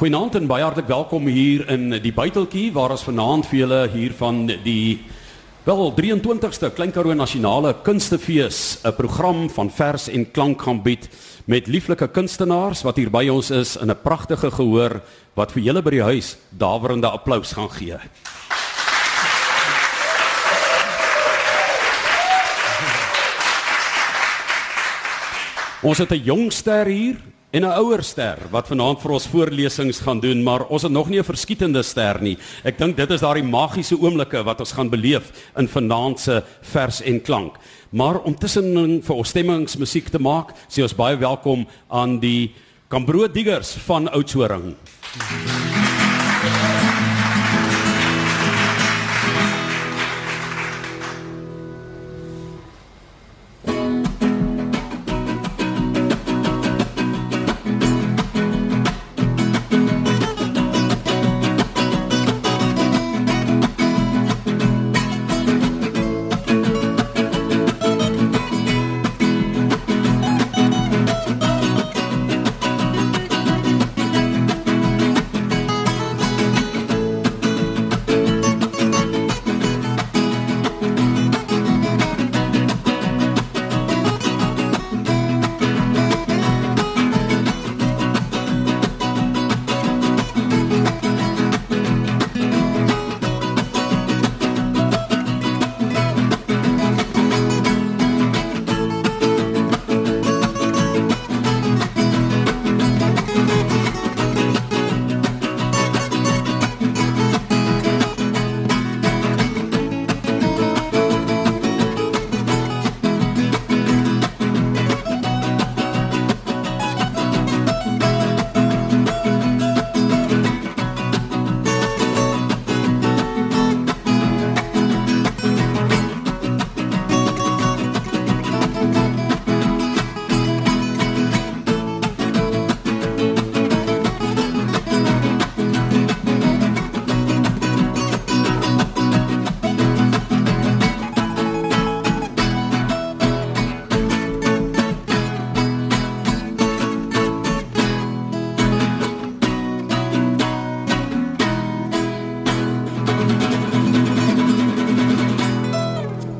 Goeienaand en baie hartlik welkom hier in die Buiteltjie waar ons vanaand vir julle hier van die wel 23ste Klein Karoo Nasionale Kunstefees 'n program van vers en klank gaan bied met lieflike kunstenaars wat hier by ons is in 'n pragtige gehoor wat vir julle by die huis dawerende applous gaan gee. Ons het 'n jong ster hier en 'n ouer ster wat vanaand vir ons voorlesings gaan doen, maar ons het nog nie 'n verskietende ster nie. Ek dink dit is daardie magiese oomblikke wat ons gaan beleef in vanaand se vers en klank. Maar om tussen vir ons stemmingsmusiek te maak, sê ons baie welkom aan die Kambro Diggers van Oudtshoorn.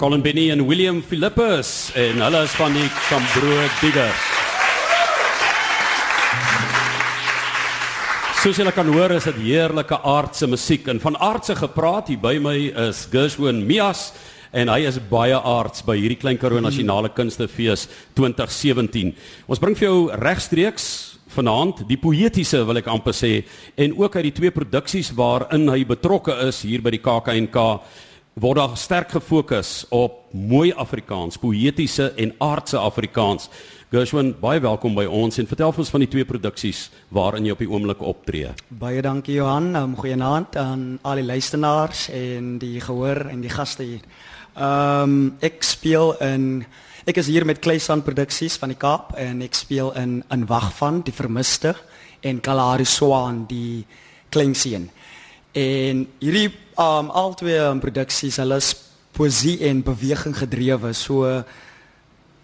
Colin Benny en William Philippus en hulle is van die Kambro Diggers. Soos julle kan hoor is dit heerlike aardse musiek en van aardse gepraat hier by my is Gershwin Mias en hy is baie aards by hierdie Klein Karoo Nasionale Kunstefees 2017. Ons bring vir jou regstreeks vanaand die poëtiese wil ek amper sê en ook uit die twee produksies waarin hy betrokke is hier by die KAKNK word daar sterk gefokus op mooi Afrikaans, poëtiese en aardse Afrikaans. Gershwin, baie welkom by ons en vertel ons van die twee produksies waarin jy op die oomblik optree. Baie dankie Johan. Um, Goeienaand aan al die luisteraars en die gehoor en die gaste hier. Ehm um, ek speel in ek is hier met Kleisand Produksies van die Kaap en ek speel in in Wag van die Vermiste en Kalahari Swaan die Kleinseun. En hierdie um al twee um, produksies, hulle is poesie en beweging gedrewe. So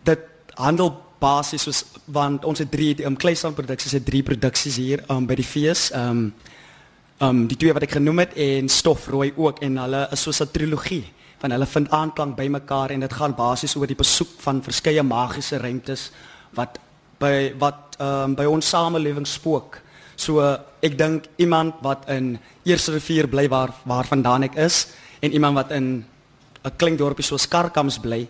dit handel basies soos want ons het drie um Kleisand produksies het drie produksies hier um by die fees. Um um die twee wat ek genoem het en Stofrooi ook en hulle is soos 'n trilogie van hulle vind aanklank by mekaar en dit gaan basies oor die besoek van verskeie magiese ruimtes wat by wat um by ons samelewing spook. So ek dink iemand wat in Eerste Rivier bly waar waarvandaan ek is en iemand wat in 'n klein dorpie so Skarkams bly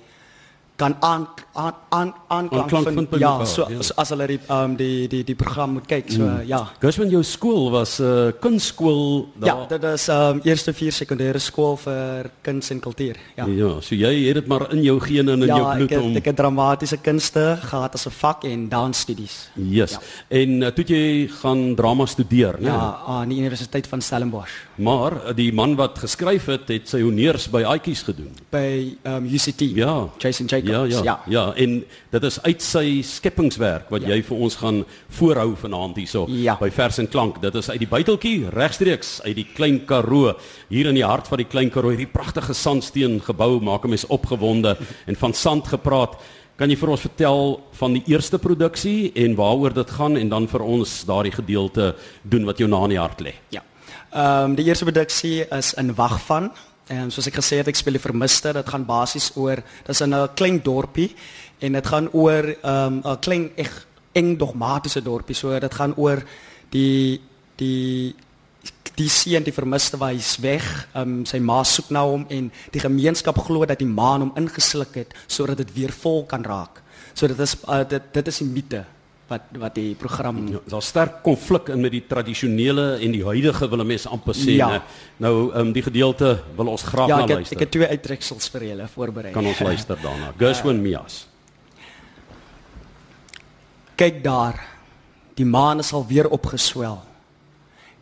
kan aan aan aan aanklank vind ja so ja. as hulle die um die die die program moet kyk so mm. ja. Gersman jou skool was 'n uh, kunstskool daar. Ja dit is um eerste vier sekondêre skool vir kuns en kultuur ja. Ja so jy het dit maar in jou gene en in ja, jou bloed om Ja ek ek het dramatiese kunste gehad as 'n vak en dansstudies. Yes. Ja. en uh, toe jy gaan drama studeer né? Ja aan die Universiteit van Stellenbosch. Maar uh, die man wat geskryf het het sy honeurs by Aatjies gedoen. By um UCT Ja. Jason Jacobs Ja, ja, ja, ja, en dit is uit sy skepingswerk wat ja. jy vir ons gaan voorhou vanaand hierso ja. by Vers en Klank. Dit is uit die buiteltjie regstreeks uit die Klein Karoo, hier in die hart van die Klein Karoo, hierdie pragtige sandsteen gebou maak 'n mens opgewonde en van sand gepraat. Kan jy vir ons vertel van die eerste produksie en waaroor dit gaan en dan vir ons daardie gedeelte doen wat jou na in die hart lê? Ja. Ehm um, die eerste produksie is in Wag van en soos ek gesê het ek speel die vermiste. Dit gaan basies oor dis in 'n klein dorpie en dit gaan oor ehm, 'n um, klein eg eng dogmatiese dorpie. So dit gaan oor die die die seun die vermiste waar hy's weg. Um, sy ma soek na hom en die gemeenskap glo dat die maan hom ingesluk het sodat dit weer vol kan raak. So dit is uh, dit dit is die mite wat wat die program ja, daar's sterk konflik in met die tradisionele en die huidige wil mense amper sê ja. nou um, die gedeelte wil ons graag ja, na luister. Ja, ek het twee uittreksels vir julle voorberei. Kan ons luister daarna. Gershwin uh, Mias. Kyk daar. Die maan is al weer opgeswel.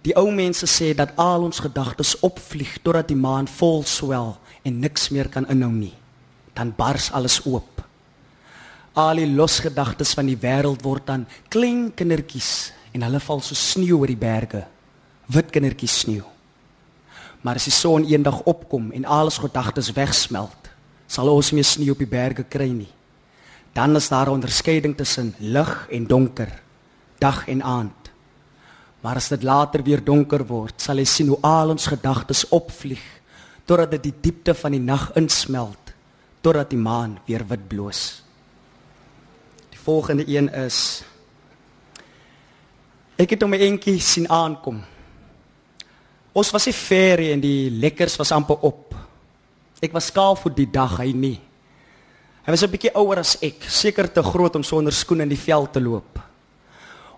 Die ou mense sê dat al ons gedagtes opvlieg totdat die maan vol swel en niks meer kan inhou nie. Dan bars alles oop. Al die losgedagtes van die wêreld word dan klein kindertjies en hulle val so sneeu oor die berge. Wit kindertjies sneeu. Maar as die son eendag opkom en al ons gedagtes wegsmelt, sal ons nie meer sneeu op die berge kry nie. Dan is daar 'n onderskeiding tussen lig en donker, dag en aand. Maar as dit later weer donker word, sal jy sien hoe al ons gedagtes opvlieg totdat dit die diepte van die nag insmelt, totdat die maan weer wit bloos. Volgende een is Ek het hom eendag sien aankom. Ons was nie ver en die lekkers was amper op. Ek was skaal vir die dag hy nie. Hy was 'n bietjie ouer as ek, seker te groot om sonder skoene in die veld te loop.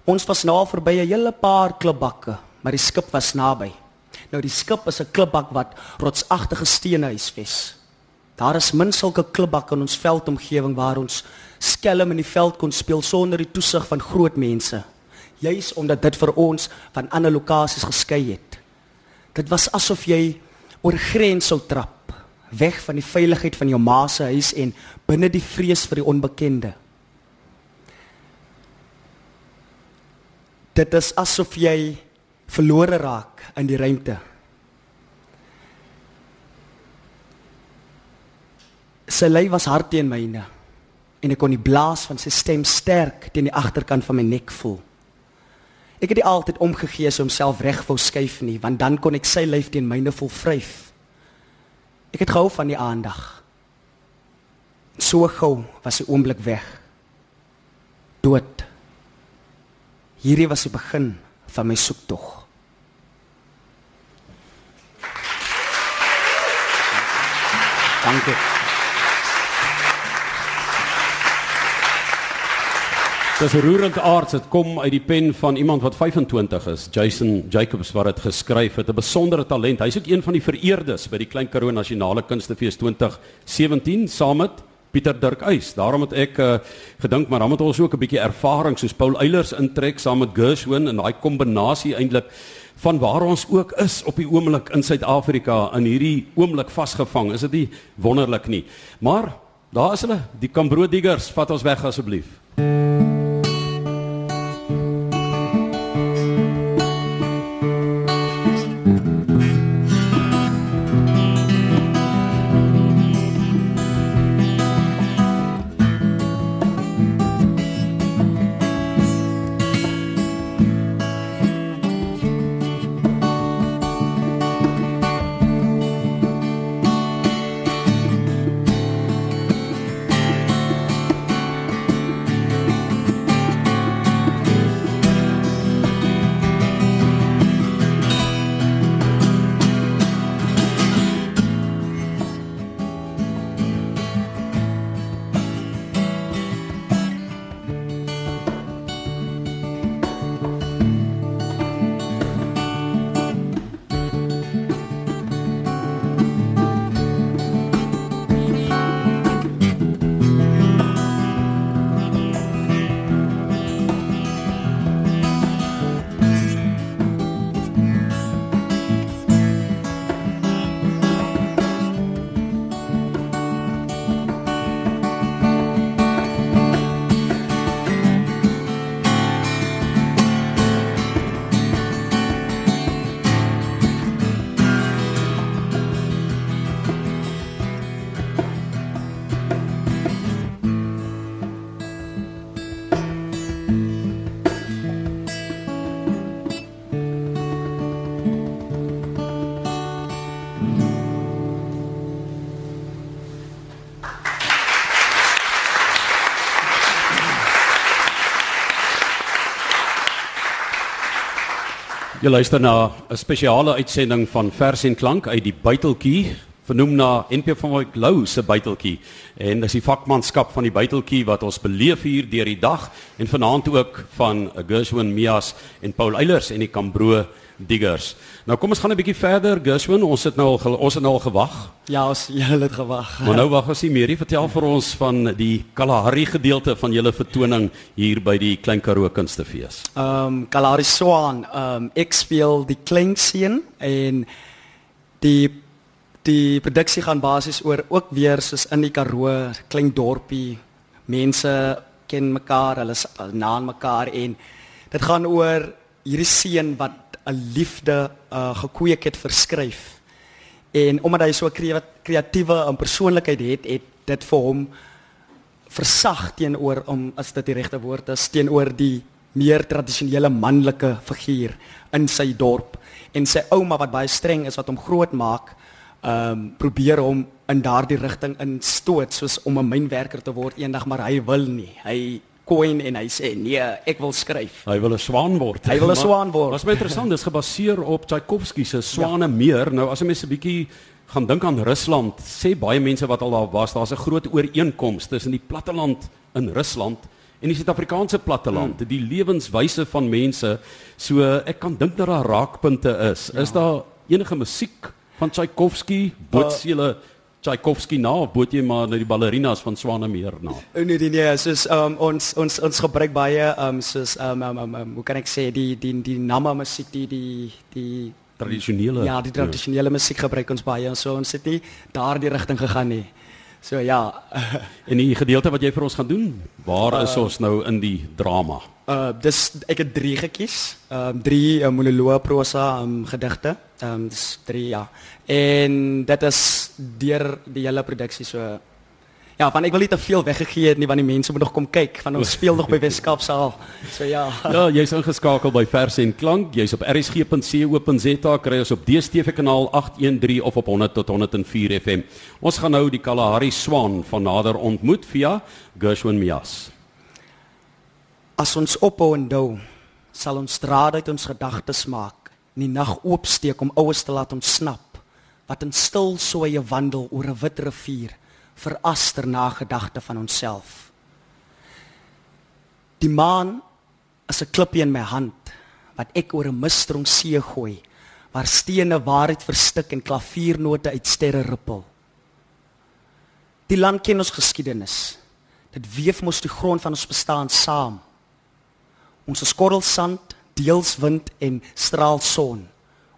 Ons was na verby 'n hele paar klipbakke, maar die skip was naby. Nou die skip is 'n klipbak wat rotsagtige stene huisves. Daar is min sulke klipbakke in ons veldomgewing waar ons skelm in die veld kon speel sonder die toesig van groot mense. Juis omdat dit vir ons van ander lokasies geskei het. Dit was asof jy oor grens sou trap, weg van die veiligheid van jou ma se huis en binne die vrees vir die onbekende. Dit is asof jy verlore raak in die ruimte. Sy lyf was hard teen myne en ek kon die blaas van sy stem sterk teen die agterkant van my nek voel. Ek het dit altyd omgegee so homself reg wou skuif nie, want dan kon ek sy lyf teen myne vol vryf. Ek het gehou van die aandag. So gou was sy oomblik weg. Dood. Hierdie was die begin van my soektog. Dankie. Dis 'n roerende aard, dit kom uit die pen van iemand wat 25 is, Jason Jacobs wat dit geskryf het, 'n besondere talent. Hy's ook een van die vereerdes by die Klein Karoo Nasionale Kunstefees 2017 saam met Pieter Dirk Uys. Daarom het ek uh, gedink maar dan moet ons ook 'n bietjie ervaring soos Paul Eilers intrek saam met Gershwin en daai kombinasie eintlik van waar ons ook is op die oomblik in Suid-Afrika in hierdie oomblik vasgevang. Is dit nie wonderlik nie? Maar daar is hulle, die Cambro Diggers, vat ons weg asseblief. Jy luister na 'n spesiale uitsending van Vers en Klank uit die Buiteltjie, vernoem na NP van Wyk Lou se Buiteltjie. En dis die vakmanskap van die Buiteltjie wat ons beleef hier deur die dag en vanaand ook van Gershwin Mias en Paul Eilers en die Cambro diggers. Nou kom ons gaan 'n bietjie verder, Gershwin. Ons het nou al ons het nou al gewag. Ja, ons ja, het gewag. Maar nou wag ons nie meer nie. Vertel vir ons van die Kalahari gedeelte van julle vertoning hier by die Klein Karoo Kunstefees. Ehm um, Kalahari Swan, ehm um, ek speel die klein seun en die die produksie gaan basies oor ook weer soos in die Karoo, klein dorpie. Mense ken mekaar, hulle is na mekaar en dit gaan oor hierdie seun wat 'n liefde uh, gekweek het verskryf. En omdat hy so 'n kreatiewe en persoonlikheid het, het dit vir hom versag teenoor om as dit die regte woord is teenoor die meer tradisionele manlike figuur in sy dorp en sy ouma wat baie streng is wat hom groot maak ehm um, probeer hom in daardie rigting instoot soos om 'n mynwerker te word eendag maar hy wil nie hy coin en hy sê nee, ek wil skryf. Hy wil 'n swaan word. Hy wil 'n swaan word. Wat baie interessant is gebaseer op Tchaikovsky se Swane ja. meer. Nou as jy mens 'n bietjie gaan dink aan Rusland, sê baie mense wat al daar was, daar's 'n groot ooreenkoms tussen die platteland in Rusland en die Suid-Afrikaanse platteland, hmm. die lewenswyse van mense. So ek kan dink dat daar raakpunte is. Ja. Is daar enige musiek van Tchaikovsky, Botsele uh, Tchaikovsky na of boet jy maar na die ballerinas van Swanemeer na? O nee nee nee, soos um, ons ons ons gebruik baie um soos um, um, um, um hoe kan ek sê die die die nama musiek die die die tradisionele Ja, die tradisionele musiek gebruik ons baie. So ons het nie daardie rigting gegaan nie. So ja. en die gedeelte wat jy vir ons gaan doen, waar is uh, ons nou in die drama? Uh dis ek het 3 gekies. Ehm um, 3 uh, monoloë prosa um, gedigte. Ehm um, dis 3 ja. En dit is deur die hele produksie so Ja, want ek wil nie te veel weggegee het nie want die mense moet nog kom kyk van ons speel nog by Weskaapsaal. So ja. Ja, jy's ingeskakel by Vers en Klank. Jy's op rsg.co.za, kry ons op DStv kanaal 813 of op 100 tot 104 FM. Ons gaan nou die Kalahari Swan van nader ontmoet via Gershwin Mias. As ons ophou en dou, sal ons draad uit ons gedagtes maak, in die nag oopsteek om oues te laat ontsnap, wat in stil soeye wandel oor 'n wit rivier veraster na gedagte van onsself. Die maan is 'n klippie in my hand wat ek oor 'n misstrong see gooi waar stene waarheid verstik en klaviernote uit sterre rippel. Die land ken ons geskiedenis. Dit weef mos die grond van ons bestaan saam. Ons skorrel sand, deels wind en straal son.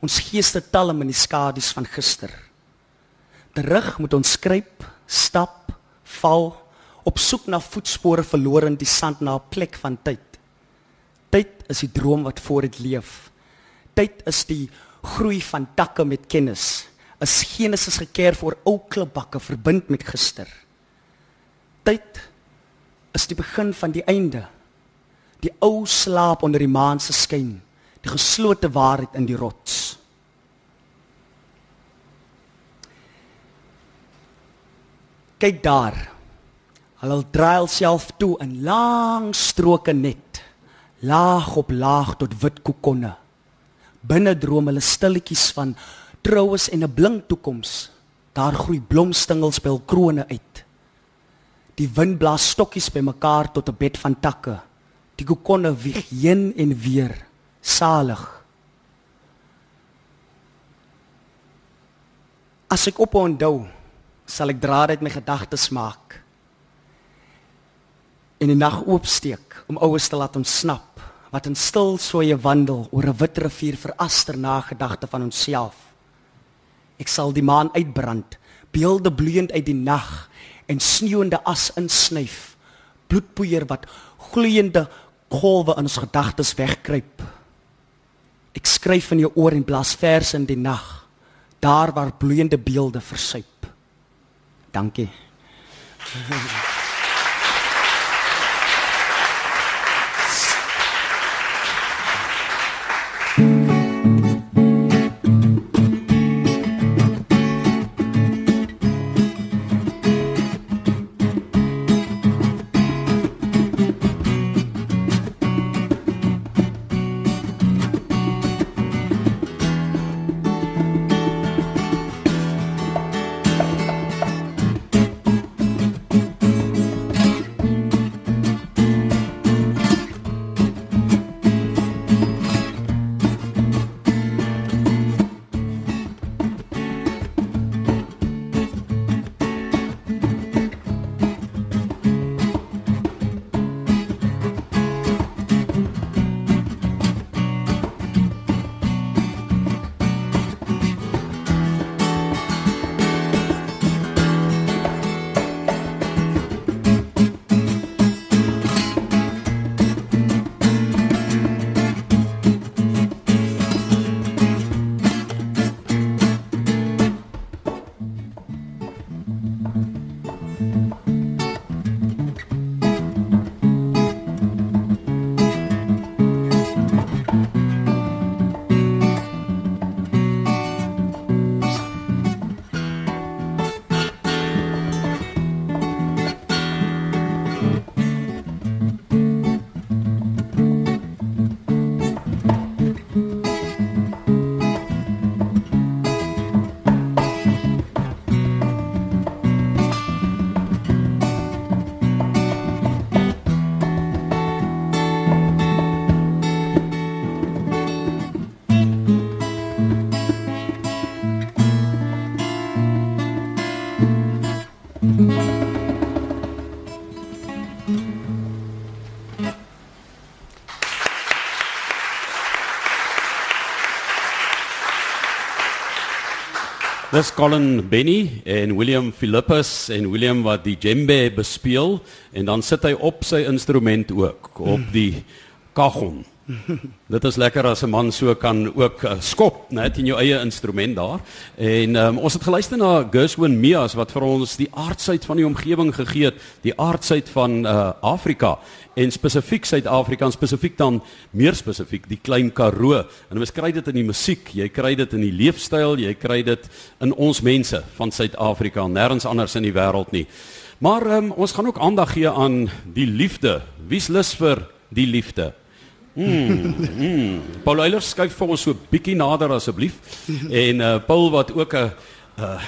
Ons geeste talm in die skadu's van gister. Terug moet ons skryp stap, val, op soek na voetspore verlore in die sand na 'n plek van tyd. Tyd is die droom wat voor dit leef. Tyd is die groei van takke met kennis. 'n Genesis gekeer voor ou klipbakke verbind met gister. Tyd is die begin van die einde. Die ou slaap onder die maan se skyn, die geslote waarheid in die rots. kyk daar. Hulle draai self toe in lang stroke net, laag op laag tot wit kokonne. Binne droom hulle stilletjies van troues en 'n blink toekoms. Daar groei blomstingels by hul krone uit. Die wind blaas stokkies bymekaar tot 'n bed van takke. Die kokonne wieg heen en weer, salig. As ek op onthou, sal ek draad uit my gedagtes maak en die nag oopsteek om oues te laat ontsnap wat in stil soeye wandel oor 'n wit rivier veraster na gedagte van onsself ek sal die maan uitbrand beelde bloeiend uit die nag en sneeuende as insnyf bloedpoeier wat gloeiende golwe in ons gedagtes wegkruip ek skryf in jou oor en blaas verse in die nag daar waar bloeiende beelde versuip Dankie. Dis Colin Benny en William Philippus en William wat die djembe bespeel en dan sit hy op sy instrument ook op die kagon. Dit is lekker as 'n man so kan ook uh, skop net in jou eie instrument daar. En um, ons het geluister na Gershwin Mias wat vir ons die aardsheid van die omgewing gegee het, die aardsheid van uh, Afrika en spesifiek Suid-Afrika en spesifiek dan meer spesifiek die Klein Karoo. En ons kry dit in die musiek, jy kry dit in die leefstyl, jy kry dit in ons mense van Suid-Afrika, nêrens anders in die wêreld nie. Maar um, ons gaan ook aandag gee aan die liefde. Wie's lus vir die liefde? Mm. Paul Eilers skuif vir ons so bietjie nader asseblief. En uh Paul wat ook 'n uh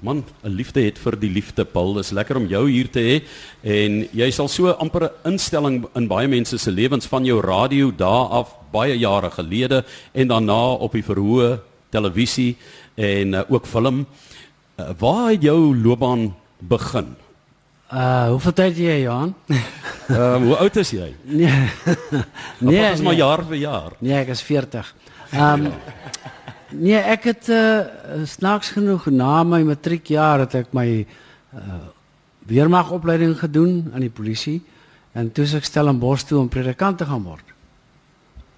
man 'n liefde het vir die liefde Paul. Dis lekker om jou hier te hê en jy sal so amper 'n instelling in baie mense se lewens van jou radio daar af baie jare gelede en daarna op die verhoë televisie en uh, ook film. Uh, waar het jou loopbaan begin? Uh, hoeveel tyd het jy, Johan? Ehm uh, hoe oud is jy? Nee. nee, is maar nee. jaar vir jaar. Nee, ek is 40. Ehm um, Nee, ek het uh, snaaks genoeg na my matriekjaar het ek my uh, weermagopleiding gedoen aan die polisie en toe ek stel in Bos toe om predikant te gaan word.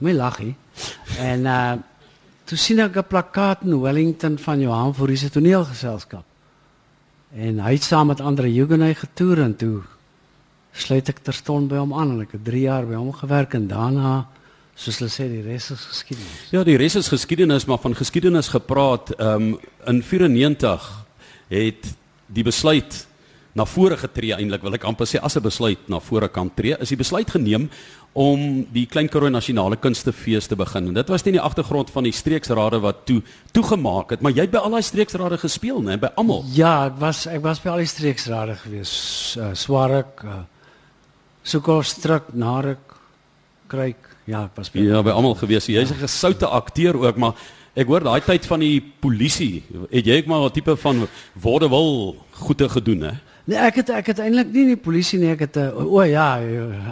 My laggie. En uh toe sien ek 'n plakkaat in Wellington van Johan Fourie se toneelgeselskap. En hy het saam met ander Huguenot getoer en toe sluit ek terstond by hom aan en ek het 3 jaar by hom gewerk en daarna soos hulle sê die res is geskiedenis. Ja, die res is geskiedenis, maar van geskiedenis gepraat, ehm um, in 94 het die besluit na vore getree eintlik wil ek amper sê as 'n besluit na vore kan tree, is die besluit geneem om die Klein Karoo Nasionale Kunstefees te begin. En dit was teen die agtergrond van die streeksrade wat toe toegemaak het, maar jy het by al daai streeksrade gespeel, né, by almal. Ja, ek was ek was by al die streeksrade gewees. Uh, Swarek, uh, Sukostrik, Narek, Kruik. Ja, ek was by Ja, by almal gewees. Jy's 'n gesoute akteur ook, maar ek hoor daai tyd van die polisie, het jy ook maar 'n tipe van wordewil goede gedoen, hè? Nee, ek het ek het eintlik nie in die polisie nie, ek het uh, o ja,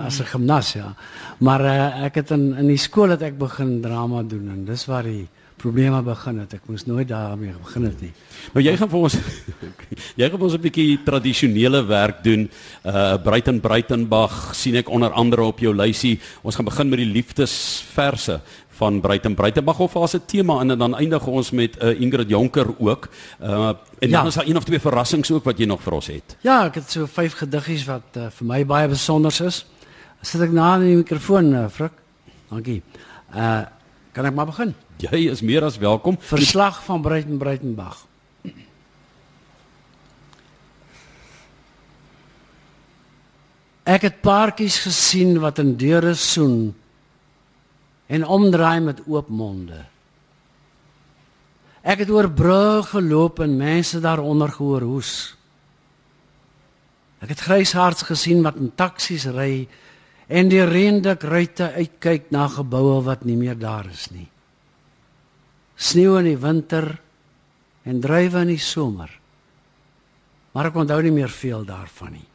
as 'n gimnas ja. Maar uh, ek het in in die skool het ek begin drama doen en dis waar die probleme begin het. Ek moes nooit daarmee begin het nie. Maar jy gaan vir ons jy gaan vir ons 'n bietjie tradisionele werk doen. Uh Breiten Breitenbach sien ek onder andere op jou lysie. Ons gaan begin met die liefdesverse van Breiten Breitenbach of as 'n tema en dan eindig ons met 'n uh, Ingrid Jonker ook. Uh en ja. dan is daar een of twee verrassings ook wat jy nog vir ons het. Ja, ek het so vyf gediggies wat uh, vir my baie besonder is. Sit ek na in die mikrofoon, uh, Frik? Dankie. Uh kan ek maar begin? Jy is meer as welkom. Verslag van Breiten Breitenbach. Ek het paartjies gesien wat in deure soen en omdraai met oop monde. Ek het oor brûe geloop en mense daaronder gehoor hoes. Ek het grysharts gesien wat in taksies ry en die rendik ruitte uitkyk na geboue wat nie meer daar is nie. Sneeu in die winter en druiwe in die somer. Maar ek onthou nie meer veel daarvan nie.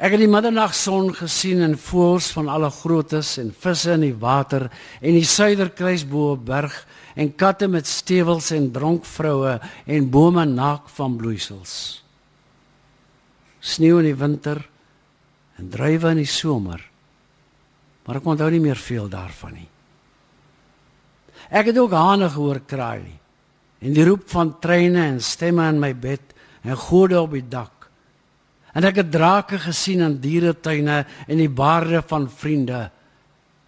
Ek het die middernagson gesien en voëls van alle groottes en visse in die water en die suiderkruis bo op berg en katte met stewels en dronk vroue en bome naak van bloeisels. Sneeu in die winter en druiwe in die somer. Maar ek onthou nie meer veel daarvan nie. Ek het ook hane gehoor kraai en die roep van treine en stemme in my bed en gode op die dak. En ek het drake gesien in dieretuine en die baarde van vriende.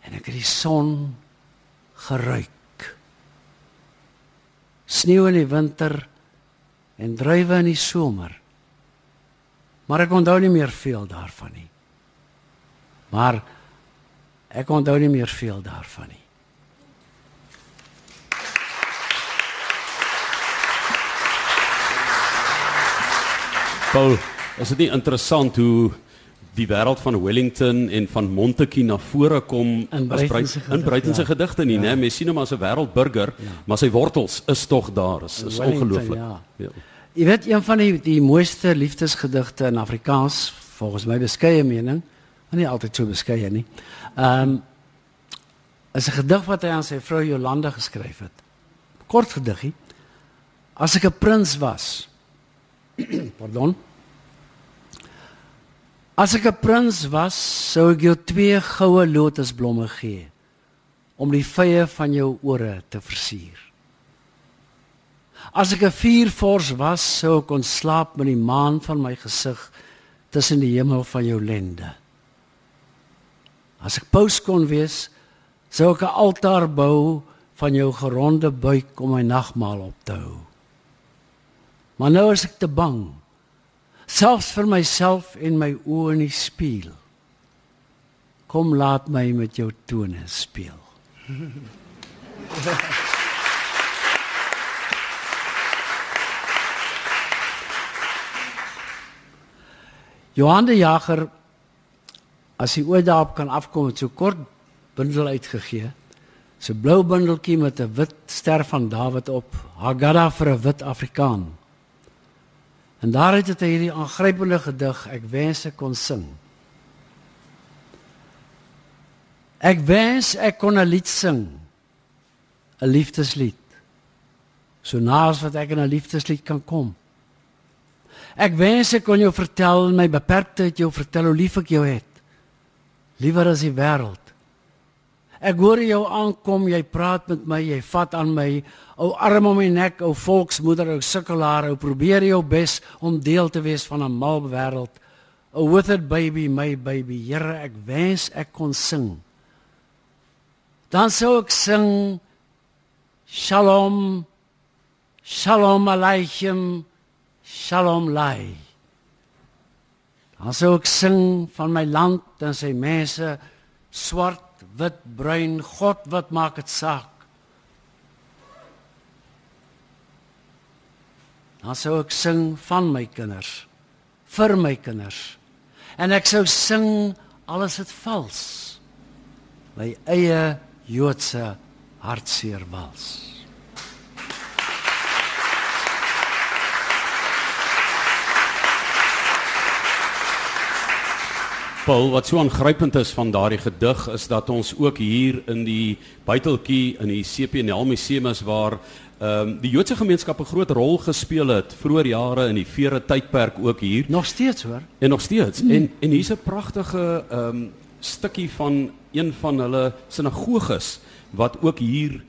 En ek het die son geruik. Sneeu in die winter en druiwe in die somer. Maar ek onthou nie meer veel daarvan nie. Maar ek onthou nie meer veel daarvan nie. Paul Is dit nie interessant hoe die wêreld van Wellington en van Montetjie na vore kom in in Breitense ja. gedigte nie, ja. né? Mens sien hom as 'n wêreldburger, ja. maar sy wortels is tog daar. Is, is ongelooflik. Ja. ja. Jy weet een van die die mooiste liefdesgedigte in Afrikaans, volgens my beskeie mening, maar nie altyd so beskeie nie. Ehm um, is 'n gedig wat hy aan sy vrou Jolanda geskryf het. Kort gediggie. As ek 'n prins was. Pardon. As ek 'n prins was, sou ek jou twee goue lotusblomme gee om die vye van jou ore te versier. As ek 'n vuurvors was, sou ek kon slaap met die maan van my gesig tussen die hemel van jou lende. As ek paus kon wees, sou ek 'n altaar bou van jou geronde buik om my nagmaal op te hou. Maar nou is ek te bang selfs vir myself en my oë in die spieël. Kom laat my met jou tone speel. Johan de Jager as hy ooit daarop kan afkom met so kort bundel uitgegee. So blou bundeltjie met 'n wit ster van Dawid op, Haggadah vir 'n wit Afrikaan. En daar het hy hierdie aangrypende gedig ek wens ek kon sing. Ek wens ek kon 'n lied sing. 'n Liefdeslied. So naas wat ek in 'n liefdeslied kan kom. Ek wens ek kon jou vertel in my beperktheid jou vertel hoe lief ek jou het. Liewer as die wêreld. Ek hoor jou aankom, jy praat met my, jy vat aan my, ou arm om my nek, ou volksmoeder, ou sukkelaar, ou probeer jou bes om deel te wees van 'n mal wêreld. O withered baby, my baby, Here, ek wens ek kon sing. Dan sou ek sing Shalom. Shalom aleichem. Shalom lei. Dan sou ek sing van my land en sy mense swart wit, bruin, God wat maak dit saak. Dan sou ek sing van my kinders, vir my kinders. En ek sou sing alles het vals. My eie Joodse hartseer wals. Paul, wat so aangrypend is van daardie gedig is dat ons ook hier in die buiteltjie in die CPNL museum is waar ehm um, die Joodse gemeenskap 'n groot rol gespeel het vroeër jare in die vere tydperk ook hier. Nog steeds hoor. En nog steeds. Mm. En en hier's 'n pragtige ehm um, stukkie van een van hulle sinagoges wat ook hier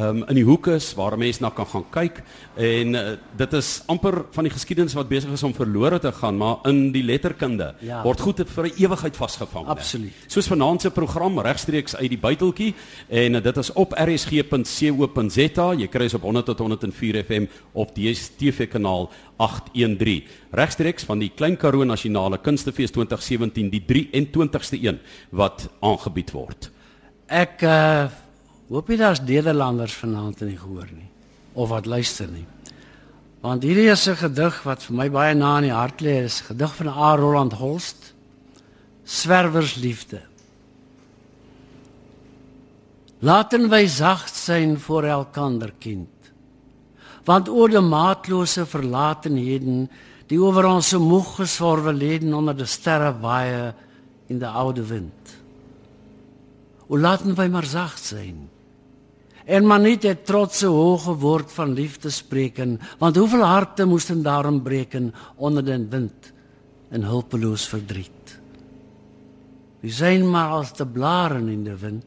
um, in die hoek is waar mense na kan gaan kyk en uh, dit is amper van die geskiedenis wat besig is om verlore te gaan maar in die letterkunde ja. word goed vir 'n ewigheid vasgevang. Absoluut. Soos vanaand se program regstreeks uit die buiteltjie en uh, dit is op rsg.co.za. Jy kry dit op 100 tot 104 FM op die DStv kanaal 813. Regstreeks van die Klein Karoo Nasionale Kunstefees 2017 die 23ste een wat aangebied word. Ek uh Hoop jy daar's Nederlanders vanaand in die gehoor nie of wat luister nie. Want hierdie is 'n gedig wat vir my baie na in die hart lê, is 'n gedig van A. Roland Holst. Swerwersliefde. Laten wy sagd sein voor elkander kind. Want oor die maatlose verlatenheden die oor ons so moeg gesworwe leden onder die sterre waai in die oude wind. O laten wy maar sagd sein en maar net het trotse hoë woord van liefde spreken want hoeveel harte moesten daarom breken onder den wind en hulpeloos verdriet? Wie zijn maar als de blaren in de wind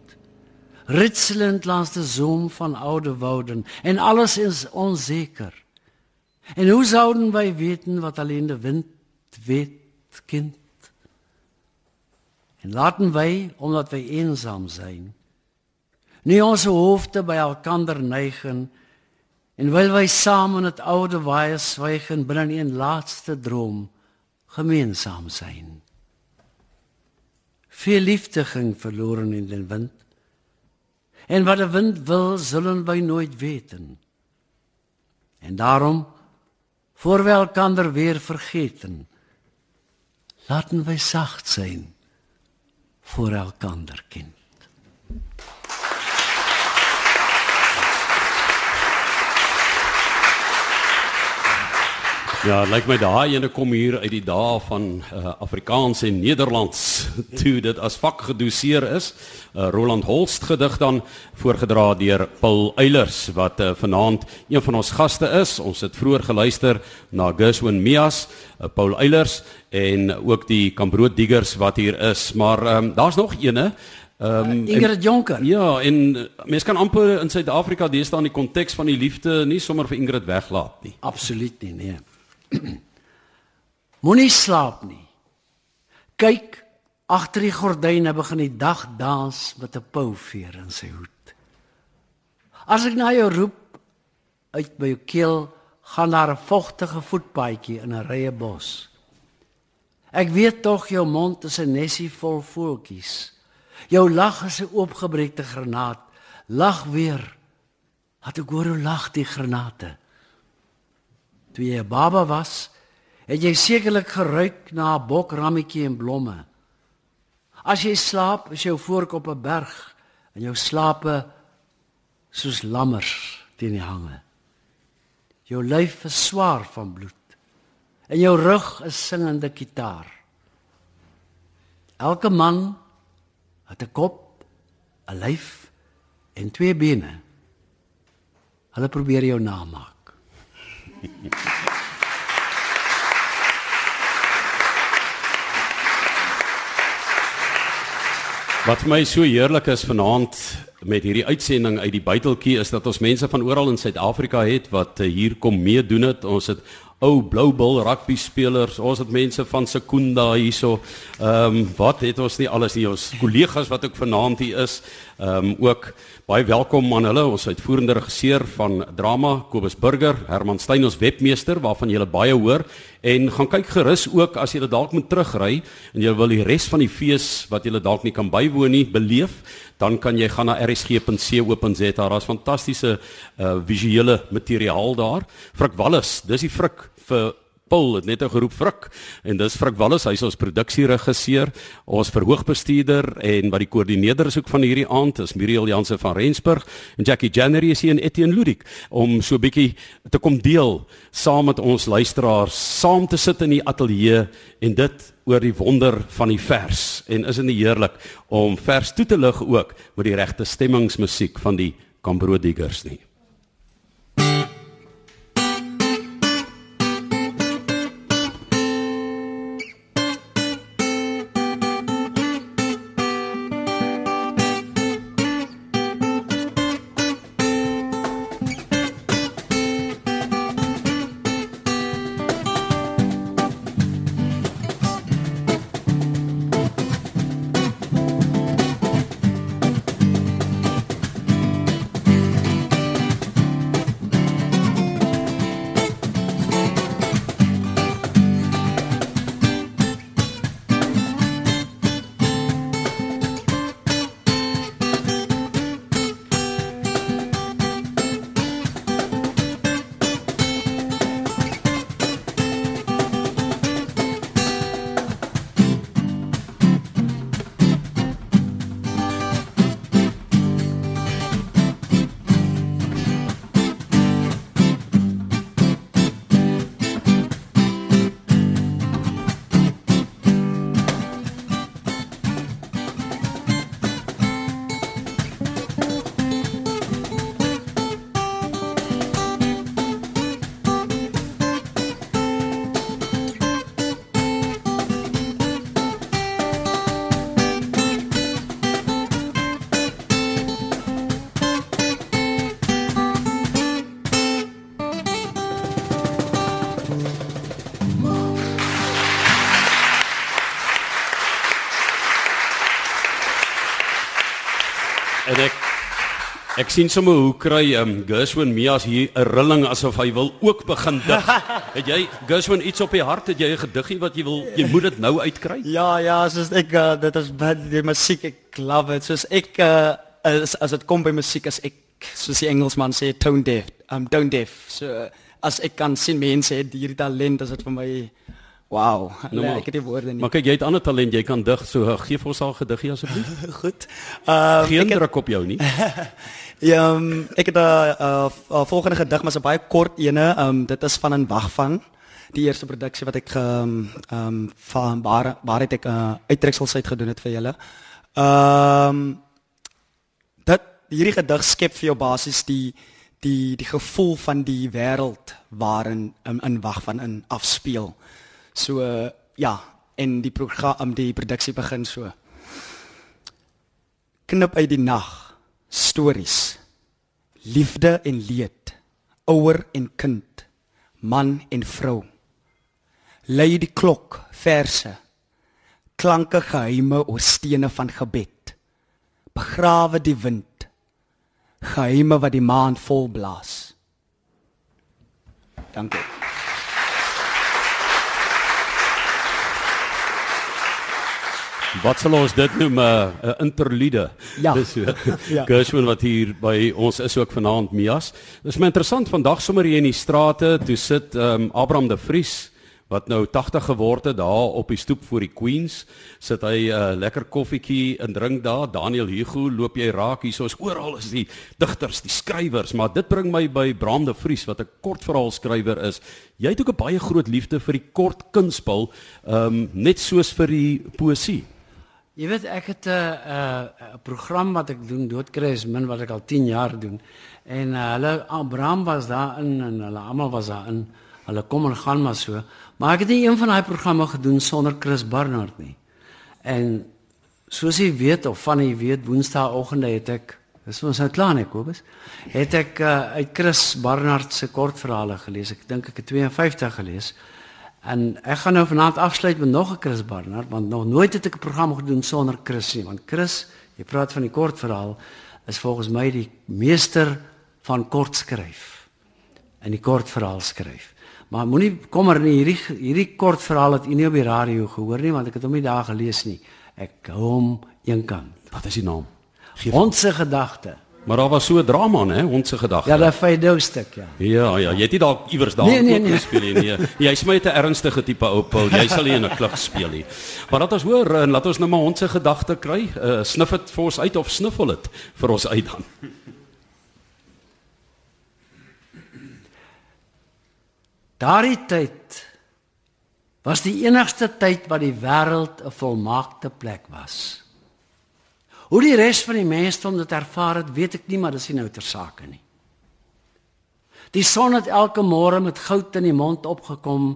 ritselend langs de zoom van oude wouden en alles is onzeker. En hoe zouden wij weten wat alleen de wind weet kind? En laten wij omdat wij eenzaam zijn nie ons hoofde by elkander neigen en wil wy saam in dit oude waai swyg en binne 'n laaste droom gemeensaam sein. Veel liefde ging verloren in den wind. En wat de wind wil, zullen wij nooit weten. En daarom, voor we elkander weer vergeten, laten wij zacht zijn voor elkander kind. Ja, dit lyk my daai ene kom hier uit die dae van uh, Afrikaans en Nederlands toe dit as vak gedoseer is. Uh, Roland Holst gedig dan voorgedra deur Paul Eilers wat uh, vanaand een van ons gaste is. Ons het vroeër geluister na Gershwin Mias, uh, Paul Eilers en ook die Kambrood Diggers wat hier is, maar um, daar's nog eene Ehm um, Ingrid Jonker. Ja, en mense kan amper in Suid-Afrika deesdae in die konteks van die liefde nie sommer vir Ingrid weglaat nie. Absoluut nie, nee. Moenie slaap nie. Kyk agter die gordyne begin die dag dans met 'n pouveer in sy hoed. As ek na jou roep uit by jou keel, gaan daar 'n vogtige voetpaadjie in 'n rye bos. Ek weet tog jou mond is 'n nesie vol voeltjies. Jou lag is 'n oopgebreekte granaat. Lag weer. Hat ek hoor hoe lag die granate. Toe jy 'n baba was, het jy sekerlik geruik na 'n bokrammetjie en blomme. As jy slaap, is jou voorkop 'n berg en jou slape soos lammers teen die hange. Jou lyf is swaar van bloed en jou rug is singende kitaar. Elke man het 'n kop, 'n lyf en twee bene. Hulle probeer jou namaak. Wat my so heerlik is vanaand met hierdie uitsending uit die buiteltjie is dat ons mense van oral in Suid-Afrika het wat eh, hier kom meedoen het. Ons het ou blou bil rugby spelers, ons het mense van Sekunda hierso. Ehm um, wat het ons nie alles nie ons kollegas wat ook vanaand hier is. Ehm um, ook baie welkom aan hulle, ons uitvoerende regisseur van drama Kobus Burger, Herman Steyn ons webmeester waarvan julle baie hoor. En gaan kyk gerus ook as jy dalk moet terugry en jy wil die res van die fees wat jy dalk nie kan bywoon nie beleef dan kan jy gaan na rsg.co.za daar's fantastiese uh, visuele materiaal daar. Frik Wallis dis die Frik vir Paul het net geroep Frik en dis Frik Wallis hy's ons produksieregisseur ons verhoogbestuurder en wat die koördineerder is ook van hierdie aand is Muriel Jansen van Rensburg en Jackie January is hier in Etienne Ludik om so 'n bietjie te kom deel saam met ons luisteraars saam te sit in die ateljee en dit oor die wonder van die vers. En is dit nie heerlik om vers toe te lig ook met die regte stemmingsmusiek van die Kambroodiggers nie Ek sien sommer hoe kry um, Gershwin Mias hier 'n rilling asof hy wil ook begin dig. het jy Gershwin iets op die hart? Het jy 'n gediggie wat jy wil jy moet dit nou uitkry? Ja, ja, soos ek uh, dit is baie die musiek ek love it. Soos ek uh, as as dit kom by musiek as ek soos die Engelsman sê tone deaf. Um tone deaf. So as ek kan sien mense het hierdie talent, is dit vir my Wow, nou, ek het die woorde nie. Maar kyk, jy het ander talent, jy kan dig. So gee vir ons al gediggie asseblief. Goed. Ehm uh, geen druk op jou nie. Ja, um, ek het 'n uh, uh, uh, volgende gedig, maar 'n baie kort ene. Um dit is van 'n wagvang. die eerste produksie wat ek ehm um, van waar waar het ek 'n uh, uittreksels uit gedoen het vir julle. Ehm um, dat hierdie gedig skep vir jou basies die die die gevoel van die wêreld waarin in, in wag van in afspeel. So uh, ja, en die program die produksie begin so. Knip uit die nag stories. Liefde en leed. Ouer en kind. Man en vrou. Lei die klok verse. Klanke geheime oor stene van gebed. Begrawe die wind. Geheime wat die maan vol blaas. Dankie. Wat sal ons dit noem 'n uh, interlude? Ja. Dis so. Ja. Gershwin wat hier by ons is ook vanaand Mias. Dis my interessant vandag sommer hier in die strate toe sit um, Abraham de Vries wat nou 80 geword het daar op die stoep voor die Queens sit hy 'n uh, lekker koffietjie en drink daar Daniel Hugo loop jy raak hier soos oral is die digters die skrywers maar dit bring my by Bram de Vries wat 'n kortverhaal skrywer is jy het ook 'n baie groot liefde vir die kort kunsspel um, net soos vir die poësie Jy weet ek het 'n uh, 'n uh, program wat ek doen doodkry is min wat ek al 10 jaar doen. En uh, hulle Abraham was daarin en hulle almal was daarin. Hulle kom en gaan maar so. Maar ek het nie een van daai programme gedoen sonder Chris Barnard nie. En soos jy weet of van jy weet Woensdaagoggende het ek dis ons nou klaar nie Kobus. Het ek uh, uit Chris Barnard se kortverhale gelees. Ek dink ek het 52 gelees. En ek gaan nou vanaand afsluit met nog 'n Chris Barnard want nog nooit het ek 'n program gedoen sonder Chris nie want Chris, jy praat van die kortverhaal, is volgens my die meester van kort skryf. En die kortverhaal skryf. Maar moenie kommer nie hierdie hierdie kortverhaal het u nie op die radio gehoor nie want ek het hom nie daar gelees nie. Ek hou hom eenkant. wat is die naam Ons gedagte. Maar daar was so 'n drama hè ons se gedagte Ja, daai vyf stuk ja. Ja, ja, jy het nie dalk iewers daar Nee, nee, nee. gespeel nie. Nee. Jy smy 'n ernstige tipe ou Paul. Jy sal nie in 'n klug speel nie. Maar laat ons hoor en laat ons nou maar ons se gedagte kry. Uh, snif dit vir ons uit of sniffel dit vir ons uit dan. Daardie tyd was die enigste tyd wat die wêreld 'n volmaakte plek was. Hoe die res van die mensdom dit ervaar het, weet ek nie, maar dis nie nou ter sake nie. Die son het elke môre met goud in die mond opgekom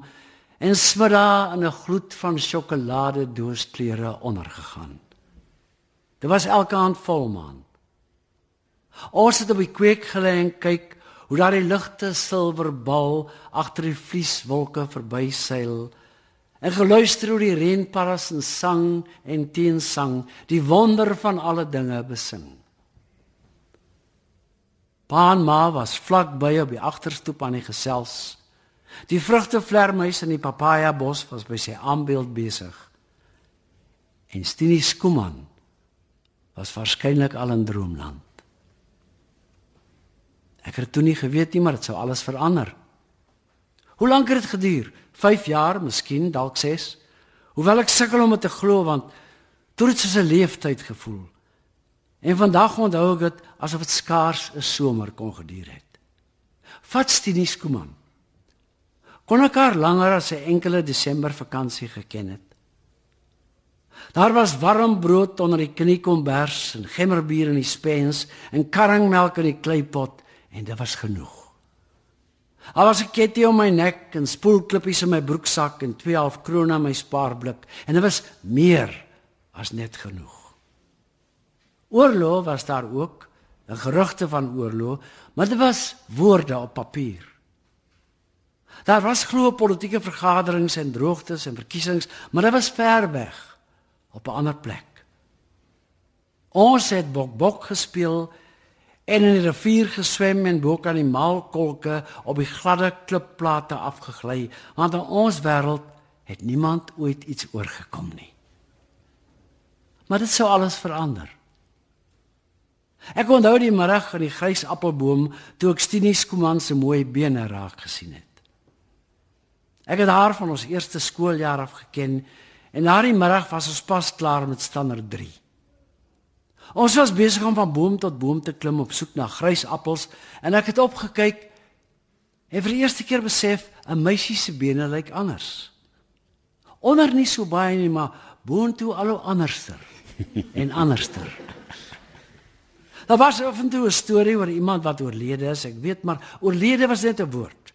en smiddag in 'n gloed van sjokolade dooskleure ondergegaan. Dit was elke aand volmaan. Ons het op die kweek gelê en kyk hoe daardie ligte silverbal agter die vlieswolke verbyseil en geluister hoe die reënparras en sang en teensang die wonder van alle dinge besing. Pa en ma was vlak by op die agterstoep aan die gesels. Die vrugtevlermuis in die papaja bos was by sy aanbeeld besig. En Stini Skuman was waarskynlik al in droomland. Ek het toe nie geweet nie, maar dit sou alles verander. Hoe lank het dit geduur? 5 jaar, miskien dalk 6. Hoewel ek sukkel om dit te glo want toe dit soos 'n leeftyd gevoel. En vandag onthou ek dit asof dit skaars 'n somer kon geduur het. Vat Stini Skuman. Kon ek haar langer as 'n enkele Desember vakansie geken het. Daar was warm brood onder die kniekombers en gemmerbier in die spens en karringmelk in die kleipot en dit was genoeg. Al was 'n ketting om my nek en spoelklippies in my broeksak en 2 half krone in my spaarblik en dit was meer as net genoeg. Oorlog was daar ook, 'n gerugte van oorlog, maar dit was woorde op papier. Daar was glo politieke vergaderings en droogtes en verkiesings, maar dit was ver weg op 'n ander plek. Ons het bokbok gespeel en in die rivier geswem en bo kan die maalkolke op die gladde klipplate afgegly, want in ons wêreld het niemand ooit iets oorgekom nie. Maar dit sou alles verander. Ek onthou die middag in die grys appelboom toe ek Stini Skuman se mooi bene raak gesien het. Ek het haar van ons eerste skooljaar af geken en daardie middag was ons pas klaar met standaard 3. Ons was besig om van boom tot boom te klim op soek na grys appels en ek het opgekyk En vir die eerste keer besef 'n meisie se bene lyk anders. Onder nie so baie nie, maar boontoe al hoe anderster en anderster. Daar was af en toe 'n storie oor iemand wat oorlede is, ek weet, maar oorlede was net 'n woord.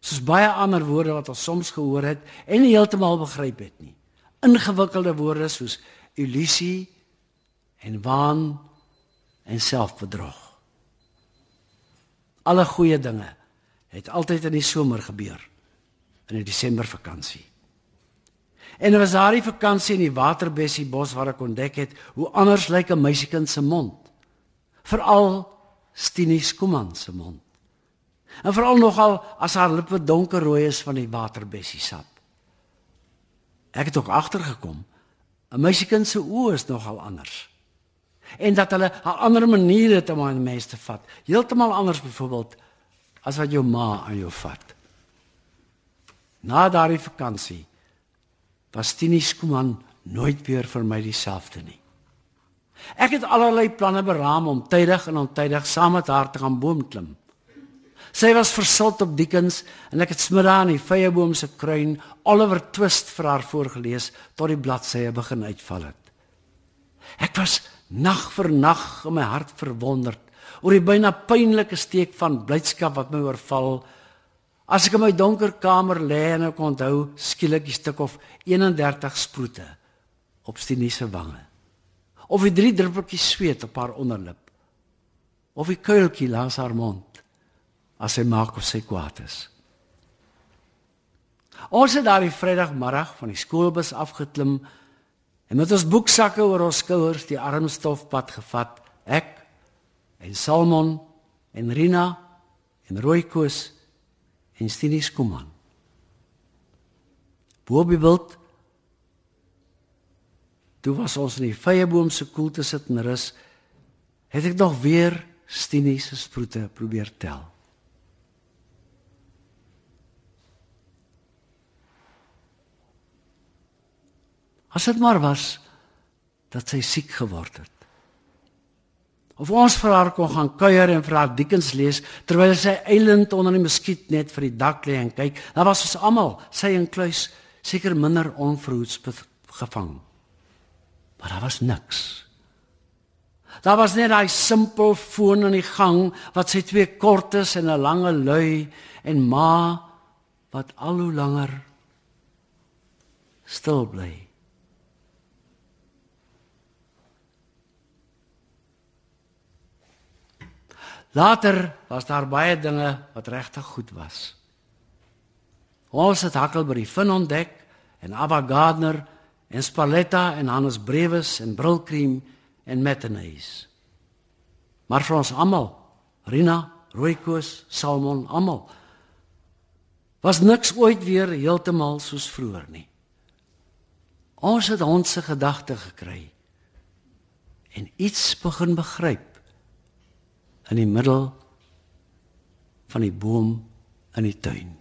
Soos baie ander woorde wat ons soms gehoor het en nie heeltemal begryp het nie. Ingewikkelde woorde soos illusie en waan en selfbedrog. Alle goeie dinge het altyd in die somer gebeur in die Desember vakansie. En was daardie vakansie in die Waterbessie bos waar ek ontdek het hoe anders lyk 'n meisiekind se mond. Veral Stinie Skuman se mond. En veral nogal as haar lippe donkerrooi is van die Waterbessie sap. Ek het ook agtergekom 'n meisiekind se oë is nogal anders. En dat hulle 'n ander manier het om aan mense te vat. Heeltemal anders byvoorbeeld as wat jou ma aan jou vat. Na daardie vakansie was Tini Skuman nooit weer vir my dieselfde nie. Ek het allerlei planne beraam om tydig en ontydig saam met haar te gaan boom klim. Sy was versot op Dickens en ek het smiddag aan die vyeboom se kruin Oliver Twist vir haar voorgeles tot die bladsye begin uitval het. Ek was nag vir nag in my hart verwonderd oor die byna pynlike steek van blydskap wat my oorval. As ek in my donker kamer lê en ek onthou skielik 'n stuk of 31 sproete op Stinie se wange of die drie druppeltjies sweet op haar onderlip of die kuiltjie langs haar mond as sy maak of sy kwaad is. Ons het daardie Vrydagmiddag van die skoolbus afgeklim en met ons boeksakke oor ons skouers die armstofpad gevat. Ek en Salmon en Rina en Rooikoos en Stinie Skuman. Bobiebult Toe was ons in die vyeboom se koelte sit en rus, het ek nog weer Stinie se sproete probeer tel. As dit maar was dat sy siek geword het. Of ons vir haar kon gaan kuier en vir haar Dickens lees terwyl sy eilend onder die muskiet net vir die dak lê en kyk. Dan was ons almal, sy en Kluis, seker minder onverhoeds gevang. Maar daar was niks. Daar was net daai simpel foon in die gang wat sy twee kortes en 'n lange lui en ma wat al hoe langer stil bly. Later was daar baie dinge wat regtig goed was. Ons het Huckleberry Finn ontdek en Ava Gardner en Spalletta en Hannes Brewes en Brilcream en Matinees. Maar vir ons almal, Rina, Rooikoos, Salmon, almal was niks ooit weer heeltemal soos vroeër nie. Ons het ons se gedagte gekry en iets begin begryp in die middel van die boom in die tuin.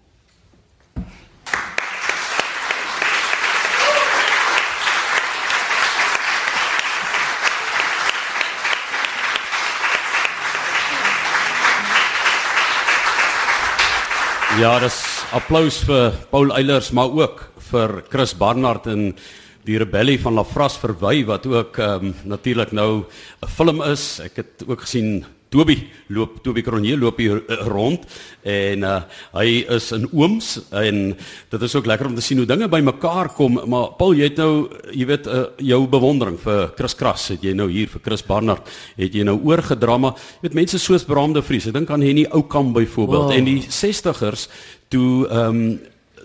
Ja, dis applous vir Paul Eilers, maar ook vir Chris Barnard en die rebellie van Lafras verwy wat ook ehm um, natuurlik nou 'n film is. Ek het ook gesien Toby loop Toby Cronje loop hier uh, rond en uh, hy is in ooms en dit is ook lekker om te sien hoe dinge bymekaar kom maar Paul jy het nou jy weet uh, jou bewondering vir Chris Kras het jy nou hier vir Chris Barnard het jy nou oorgedra maar jy weet mense soos Bramde Vries ek dink aan Henny Oukamp byvoorbeeld wow. en die 60ers toe ehm um,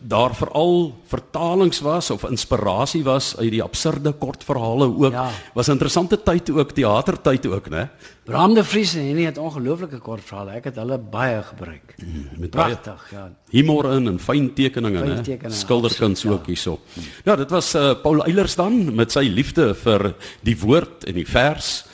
daar veral vertalings was of inspirasie was uit die absurde kortverhale ook. Ja. Was 'n interessante tyd ook, teatertyd ook, né? Bram de Vries en hy het ongelooflike kortverhale. Ek het hulle baie gebruik. Mm, met pragtig, ja. Humor in en fyn tekeninge, né? Skilderkuns ja. ook hierso. Ja, dit was uh, Paul Eilers dan met sy liefde vir die woord en die vers.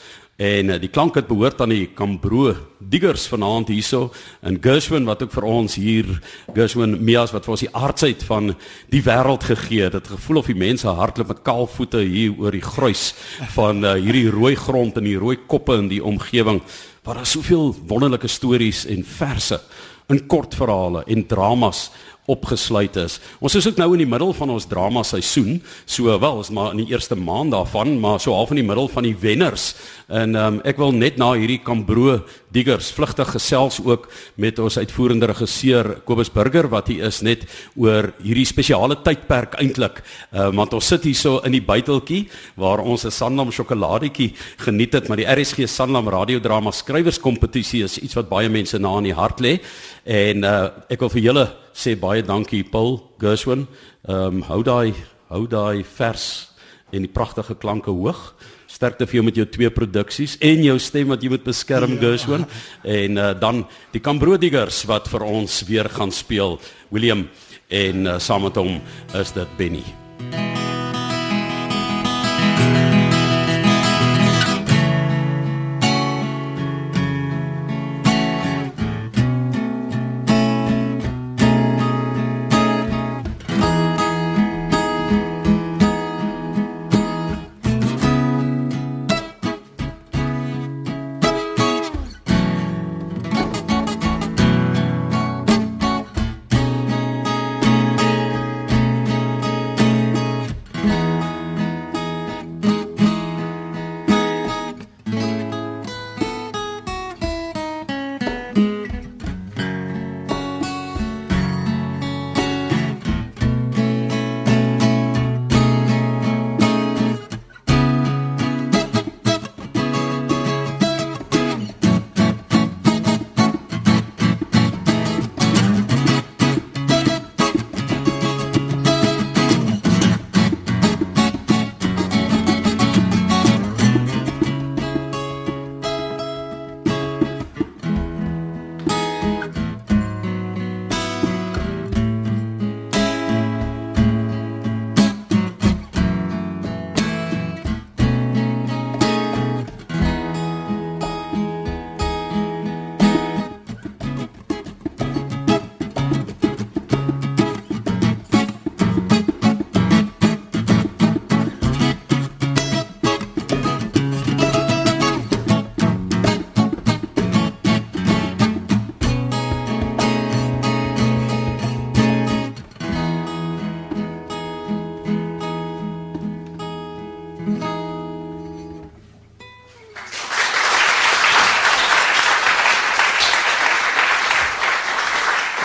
En uh, die klank het behoort aan die Kambro diggers vanaand hierso in Gershwin wat ook vir ons hier Gershwin Mias wat vir ons die aardsheid van die wêreld gegee het. Dit gevoel of die mense hardloop met kaal voete hier oor die gruis van uh, hierdie rooi grond en die rooi koppe in die omgewing waar daar soveel wonderlike stories en verse in kortverhale en dramas opgesluit is. Ons is ook nou in die middel van ons drama seisoen. So wel, is maar in die eerste maand daarvan, maar so half in die middel van die wenners. En ehm um, ek wil net na hierdie Kambro Diggers vlugtig gesels ook met ons uitvoerende regisseur Kobus Burger wat hier is net oor hierdie spesiale tydperk eintlik. Ehm uh, want ons sit hier so in die buiteltjie waar ons 'n Sanlam sjokoladetjie geniet het, maar die RSG Sanlam radiodrama skrywerskompetisie is iets wat baie mense na in die hart lê. En uh ek wil vir julle sê baie dankie Paul Gershwin. Ehm um, hou daai hou daai vers en die pragtige klanke hoog. Sterkte vir jou met jou twee produksies en jou stem wat jy moet beskerm ja. Gershwin en uh, dan die Cambrodigers wat vir ons weer gaan speel William en uh, saam met hom is dit Benny.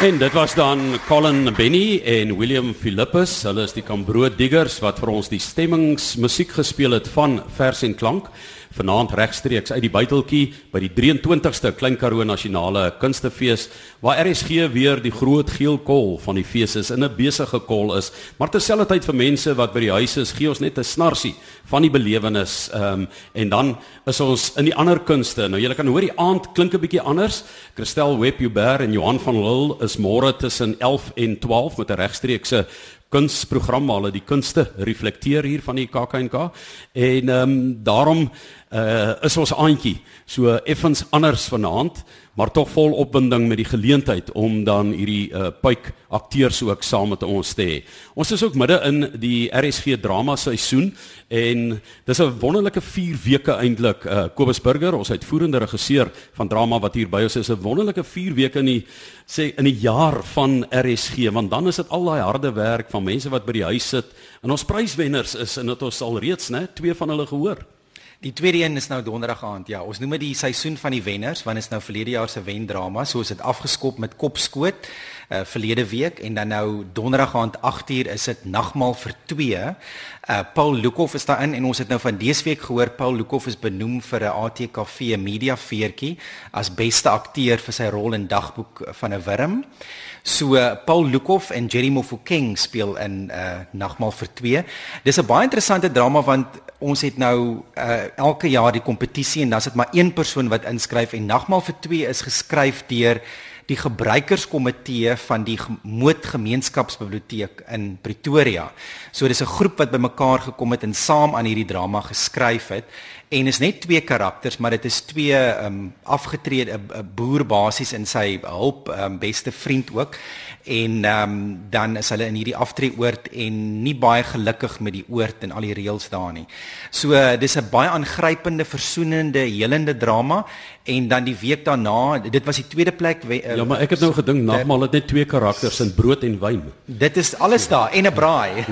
En dit was dan Colin Benny en William Philippus. Hulle is die Cambro Diggers wat vir ons die stemmingsmusiek gespeel het van Vers en Klank vanaand regstreeks uit die buiteltjie by die 23ste Klein Karoo Nasionale Kunstefees waar RSG weer die groot geel kol van die fees is in 'n besige kol is. Maar terselfdertyd vir mense wat by die huis is gee ons net 'n snarsie van die belewenis um, en dan is ons in die ander kunste. Nou julle kan hoor die aand klink 'n bietjie anders. Christel Webber en Johan van Lille is môre tussen 11 en 12 met 'n regstreekse kunsprogram hulle die kunste reflekteer hier van die KAKNK en ehm um, daarom uh is ons aantjie so effens anders vanaand maar tog vol opwinding met die geleentheid om dan hierdie uh puik akteurs ook saam met ons te hê. Ons is ook midde in die RSG drama seisoen en dis 'n wonderlike 4 weke eintlik uh Kobus Burger ons uitvoerende regisseur van drama wat hier by ons is 'n wonderlike 4 weke in die sê in die jaar van RSG want dan is dit al daai harde werk van mense wat by die huis sit en ons pryswenners is en dit ons al reeds né twee van hulle gehoor. Die tweede een is nou donderdag aand. Ja, ons noem dit die seisoen van die wenners want dit is nou verlede jaar se wendrama, so is dit afgeskop met kopskoot uh verlede week en dan nou donderdag aand 8uur is dit nagmaal vir 2. Uh eh, Paul Lukhof is daarin en ons het nou van dese week gehoor Paul Lukhof is benoem vir 'n ATKV media veertjie as beste akteur vir sy rol in Dagboek van 'n Wurm. So uh, Paul Lukhof en Jerry Mofokeng speel in uh nagmaal vir 2. Dis 'n baie interessante drama want ons het nou uh elke jaar die kompetisie en dan is dit maar een persoon wat inskryf en nagmaal vir 2 is geskryf deur die gebruikerskomitee van die moedgemeenskapsbiblioteek in Pretoria. So dis 'n groep wat bymekaar gekom het en saam aan hierdie drama geskryf het en is net twee karakters, maar dit is twee ehm um, afgetrede 'n boer basies in sy hulp ehm um, beste vriend ook en ehm um, dan is hulle in hierdie aftreeoord en nie baie gelukkig met die oord en al die reëls daar nie. So dis 'n baie aangrypende, versoenende, helende drama en dan die week daarna, dit was die tweede plek we, uh, Ja, maar ek het nou gedink nagmaal het net twee karakters in brood en wyn. Dit is alles daar en 'n braai.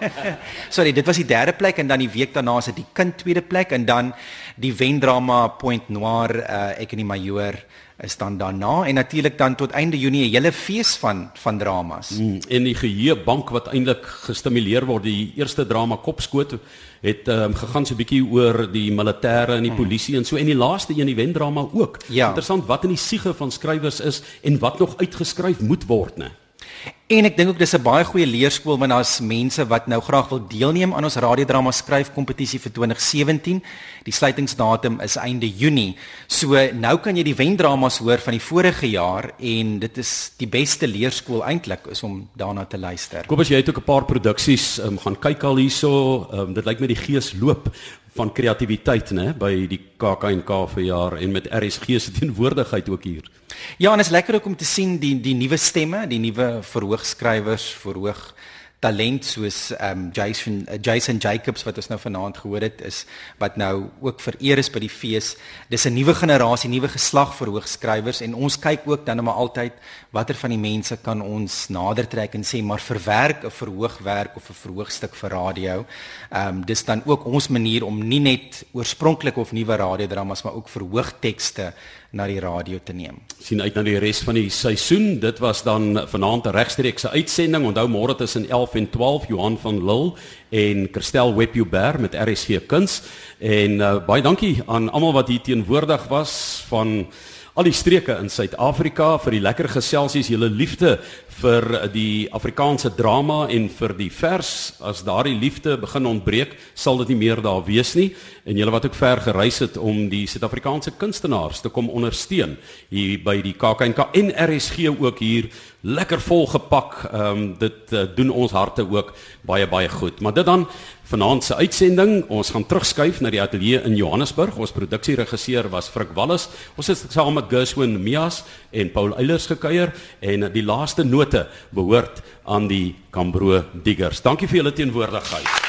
Sorry, dit was die derde plek en dan die week daarna is dit die kind tweede plek en dan die wendrama Point Noir, uh, ek en die majoor is dan daarna en natuurlik dan tot einde Junie 'n hele fees van van dramas. Mm, en die geheue bank wat eintlik gestimuleer word, die eerste drama Kopskoot het um, gegaan so 'n bietjie oor die militêre en die mm. polisie en so en die laaste een die wendrama ook. Ja. Interessant wat in die siege van skrywers is en wat nog uitgeskryf moet word, né? En ek dink ook dis 'n baie goeie leerskool want daar's mense wat nou graag wil deelneem aan ons radiodrama skryf kompetisie vir 2017. Die sluitingsdatum is einde Junie. So nou kan jy die wendramas hoor van die vorige jaar en dit is die beste leerskool eintlik is om daarna te luister. Kobus, jy het ook 'n paar produksies um, gaan kyk al hierso. Um, dit lyk my die gees loop van kreatiwiteit nê by die KAK&K verjaar en met RSG se teenwoordigheid ook hier. Ja, en is lekker ook om te sien die die nuwe stemme, die nuwe verhoogskrywers, verhoog talent soos ehm um, Jason uh, Jason Jacobs wat ons nou vanaand gehoor het is wat nou ook vereer is by die fees. Dis 'n nuwe generasie, nuwe geslag verhoogskrywers en ons kyk ook dan maar altyd watter van die mense kan ons nader trek en sê maar verwerk 'n verhoogwerk of 'n verhoogstuk vir radio. Ehm um, dis dan ook ons manier om nie net oorspronklike of nuwe radiodramas maar ook verhoogtekste na die radio te neem. sien uit na die res van die seisoen. Dit was dan vanaand 'n regstreekse uitsending. Onthou môre tussen 11 en 12 Johan van Lille en Christel Webjuber met RSG Kuns. En uh, baie dankie aan almal wat hier teenwoordig was van al die streke in Suid-Afrika vir die lekker geselsies, julle liefde vir die Afrikaanse drama en vir die vers as daardie liefde begin ontbreek, sal dit nie meer daar wees nie en julle wat ook ver gereis het om die Suid-Afrikaanse kunstenaars te kom ondersteun hier by die KAKNK en RSG ook hier lekker vol gepak. Ehm um, dit uh, doen ons harte ook baie baie goed. Maar dit dan vanaand se uitsending, ons gaan terugskuif na die ateljee in Johannesburg. Ons produksieregisseur was Frik Wallis. Ons het saam met Gershwin Mias en Paul Eilers gekuier en die laaste note behoort aan die Cambro Diggers. Dankie vir julle teenwoordigheid.